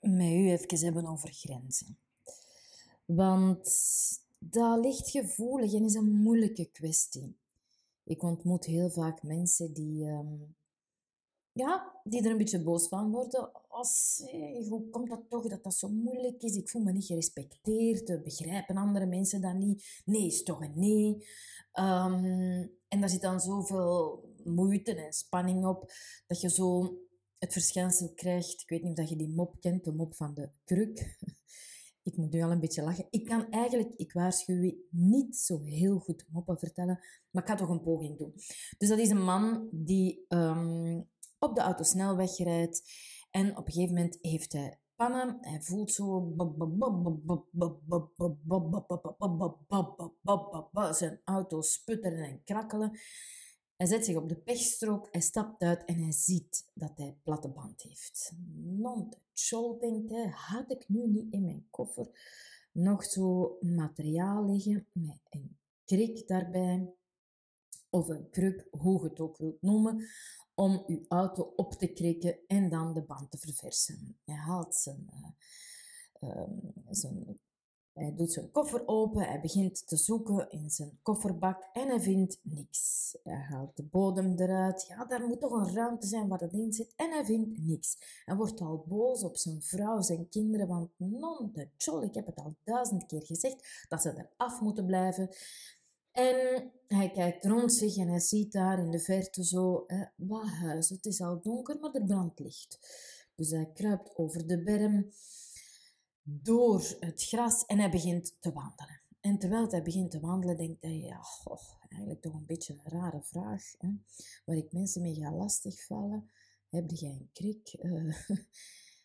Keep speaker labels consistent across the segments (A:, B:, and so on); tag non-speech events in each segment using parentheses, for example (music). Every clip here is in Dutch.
A: met u even hebben over grenzen. Want dat ligt gevoelig en is een moeilijke kwestie. Ik ontmoet heel vaak mensen die, ehm, ja, die er een beetje boos van worden. Als, hoe komt dat toch dat dat zo moeilijk is? Ik voel me niet gerespecteerd. Begrijpen andere mensen dat niet? Nee is toch een nee. Ehm, en daar zit dan zoveel moeite en spanning op dat je zo het verschijnsel krijgt. Ik weet niet of je die mop kent, de mop van de kruk. (laughs) Ik moet nu al een beetje lachen. Ik kan eigenlijk, ik waarschuw u, niet zo heel goed moppen vertellen, maar ik ga toch een poging doen. Dus dat is een man die um, op de autosnelweg rijdt en op een gegeven moment heeft hij pannen. Hij voelt zo zijn auto sputteren en krakkelen. Hij zet zich op de pechstrook, hij stapt uit en hij ziet dat hij platte band heeft. Non de denkt hij, had ik nu niet in mijn koffer nog zo materiaal liggen met een krik daarbij, of een kruk, hoe je het ook wilt noemen, om uw auto op te krikken en dan de band te verversen. Hij haalt zijn, uh, zijn hij doet zijn koffer open, hij begint te zoeken in zijn kofferbak en hij vindt niks. Hij haalt de bodem eruit. Ja, daar moet toch een ruimte zijn waar dat in zit. En hij vindt niks. Hij wordt al boos op zijn vrouw, zijn kinderen, want non de chol, ik heb het al duizend keer gezegd, dat ze er af moeten blijven. En hij kijkt rond zich en hij ziet daar in de verte zo wat huis. Het is al donker, maar er brandt licht. Dus hij kruipt over de berm door het gras en hij begint te wandelen. En terwijl hij begint te wandelen, denkt hij, ja, goh, eigenlijk toch een beetje een rare vraag, hè, waar ik mensen mee ga lastigvallen. Heb jij een krik? Uh, (laughs)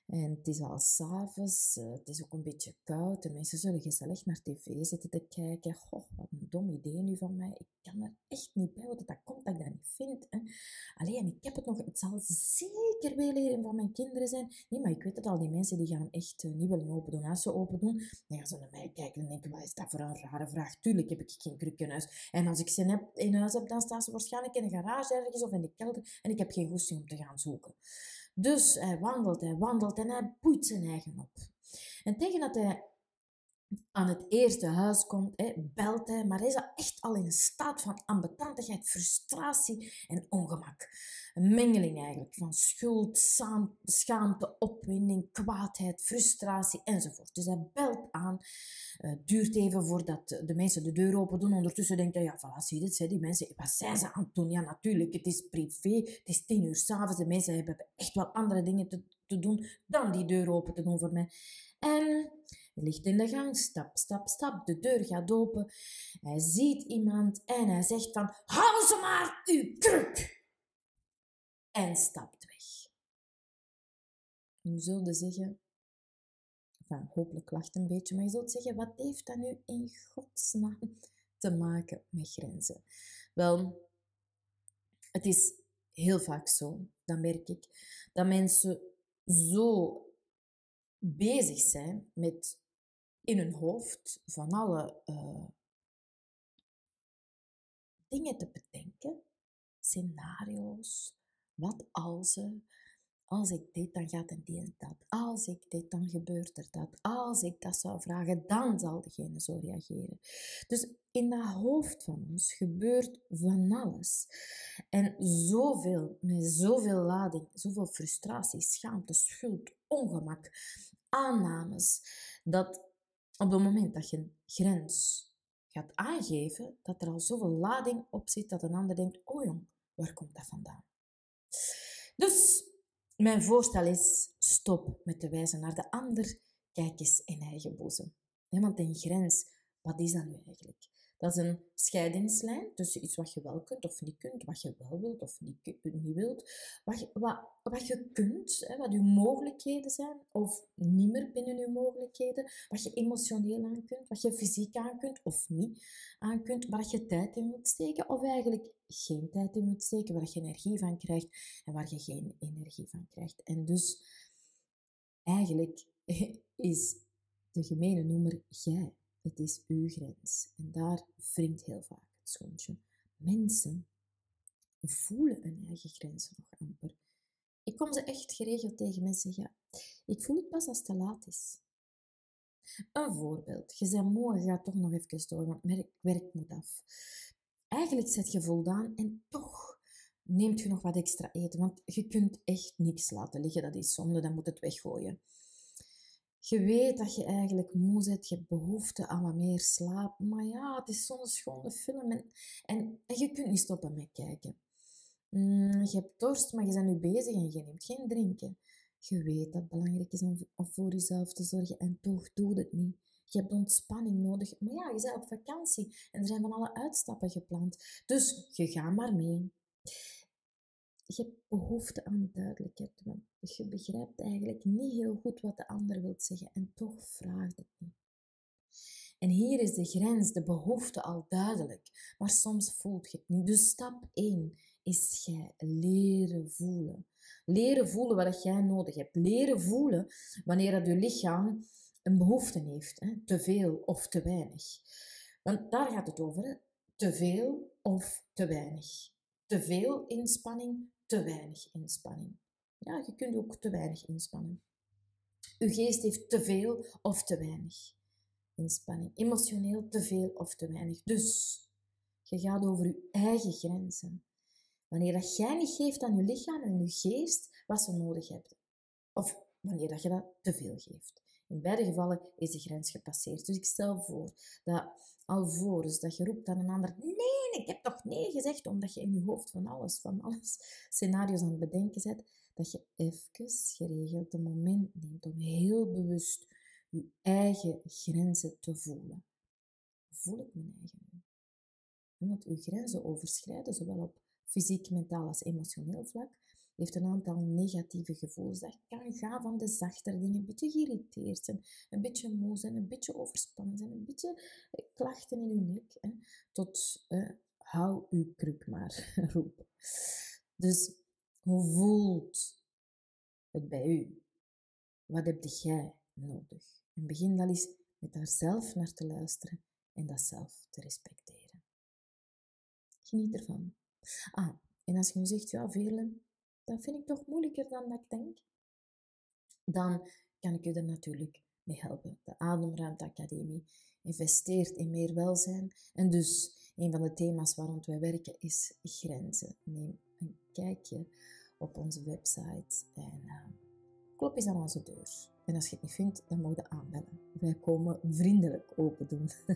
A: En het is al s'avonds, uh, het is ook een beetje koud. De mensen zullen gezellig naar tv zitten te kijken. Goh, wat dom idee nu van mij. Ik kan er echt niet bij wat dat komt dat ik dat niet vind. Hè. Alleen, ik heb het nog... Het zal zeker wel leren van mijn kinderen zijn. Nee, maar ik weet het al. Die mensen die gaan echt uh, niet willen open doen. Als ze open doen, dan gaan ze naar mij kijken en denken, wat is dat voor een rare vraag? Tuurlijk heb ik geen kruk in huis. En als ik ze heb, in huis heb, dan staan ze waarschijnlijk in een garage ergens of in de kelder. En ik heb geen goesting om te gaan zoeken. Dus hij wandelt, hij wandelt en hij boeit zijn eigen op. En tegen dat hij aan het eerste huis komt, hè, belt hij, maar hij is echt al in staat van ambetantigheid, frustratie en ongemak. Een mengeling eigenlijk van schuld, schaamte, opwinding, kwaadheid, frustratie enzovoort. Dus hij belt aan. Uh, duurt even voordat de mensen de deur open doen. Ondertussen denkt hij, ja, voilà, zie je het, die mensen, wat zijn ze aan het doen? Ja, natuurlijk, het is privé, het is tien uur s'avonds, de mensen hebben echt wel andere dingen te, te doen dan die deur open te doen voor mij. En hij ligt in de gang, stap, stap, stap. De deur gaat open. Hij ziet iemand en hij zegt van, hou ze maar, uw kruk! En stapt weg. Nu zullen zeggen, enfin, hopelijk lacht een beetje, maar je zult zeggen, wat heeft dat nu in godsnaam te maken met grenzen? Wel, het is heel vaak zo, dat merk ik, dat mensen zo bezig zijn met in hun hoofd van alle uh, dingen te bedenken, scenario's, wat als er, als ik dit, dan gaat er die en dat. Als ik dit, dan gebeurt er dat. Als ik dat zou vragen, dan zal degene zo reageren. Dus in dat hoofd van ons gebeurt van alles. En zoveel, met zoveel lading, zoveel frustratie, schaamte, schuld, ongemak, aannames, dat op het moment dat je een grens gaat aangeven, dat er al zoveel lading op zit dat een ander denkt, oh jong, waar komt dat vandaan? Dus mijn voorstel is, stop met te wijzen naar de ander, kijk eens in eigen boezem. Want een grens, wat is dat nu eigenlijk? Dat is een scheidingslijn tussen iets wat je wel kunt of niet kunt, wat je wel wilt of niet, niet wilt, wat je, wat, wat je kunt, hè, wat je mogelijkheden zijn of niet meer binnen je mogelijkheden, wat je emotioneel aan kunt, wat je fysiek aan kunt of niet aan kunt, waar je tijd in moet steken of eigenlijk geen tijd in moet steken, waar je energie van krijgt en waar je geen energie van krijgt. En dus eigenlijk (laughs) is de gemene noemer jij. Het is uw grens. En daar wringt heel vaak het schoentje. Mensen voelen hun eigen grenzen nog amper. Ik kom ze echt geregeld tegen mensen zeggen, ja, ik voel het pas als het te laat is. Een voorbeeld. Je bent moe en je gaat toch nog even door, want werk, moet af. Eigenlijk zit je voldaan en toch neemt je nog wat extra eten, want je kunt echt niks laten liggen. Dat is zonde, dan moet het weggooien. Je weet dat je eigenlijk moe bent, je hebt behoefte aan wat meer slaap. Maar ja, het is zo'n schone film en, en, je kunt niet stoppen met kijken. Mm, je hebt dorst, maar je bent nu bezig en je neemt geen drinken. Je weet dat het belangrijk is om, voor jezelf te zorgen en toch doe het niet. Je hebt ontspanning nodig. Maar ja, je bent op vakantie en er zijn van alle uitstappen gepland. Dus je gaat maar mee je hebt behoefte aan duidelijkheid, want je begrijpt eigenlijk niet heel goed wat de ander wil zeggen en toch vraagt het niet. En hier is de grens, de behoefte al duidelijk, maar soms voelt je het niet. Dus stap 1 is jij leren voelen. Leren voelen wat jij nodig hebt. Leren voelen wanneer dat je lichaam een behoefte heeft, hè? te veel of te weinig. Want daar gaat het over, hè? te veel of te weinig. Te veel inspanning te weinig inspanning. Ja, je kunt ook te weinig inspannen. Uw geest heeft te veel of te weinig inspanning. Emotioneel te veel of te weinig. Dus je gaat over je eigen grenzen. Wanneer dat jij niet geeft aan je lichaam en je geest wat ze nodig hebben. Of wanneer dat je dat te veel geeft. In beide gevallen is de grens gepasseerd. Dus ik stel voor dat alvorens dat je roept aan een ander, nee, ik heb toch nee gezegd, omdat je in je hoofd van alles, van alles scenario's aan het bedenken bent, dat je even geregeld een moment neemt om heel bewust je eigen grenzen te voelen. Voel ik mijn eigen nu? Want je grenzen overschrijden, zowel op fysiek, mentaal als emotioneel vlak, heeft een aantal negatieve gevoelens. Dat kan gaan van de zachtere dingen, een beetje geïrriteerd zijn, een beetje moe zijn, een beetje overspannen zijn, een beetje eh, klachten in uw nek, hè, tot eh, hou uw kruk maar (laughs) roepen. Dus hoe voelt het bij u? Wat heb jij nodig? En begin dan eens met daar zelf naar te luisteren en dat zelf te respecteren. Geniet ervan. Ah, en als je nu zegt, ja, Veerle, dat vind ik toch moeilijker dan dat ik denk, dan kan ik u er natuurlijk mee helpen. De Ademruimte Academie investeert in meer welzijn en dus een van de thema's waar wij werken is grenzen. Neem een kijkje op onze website en uh, klop eens aan onze deur. En als je het niet vindt, dan mag je aanbellen. Wij komen vriendelijk open doen. (laughs)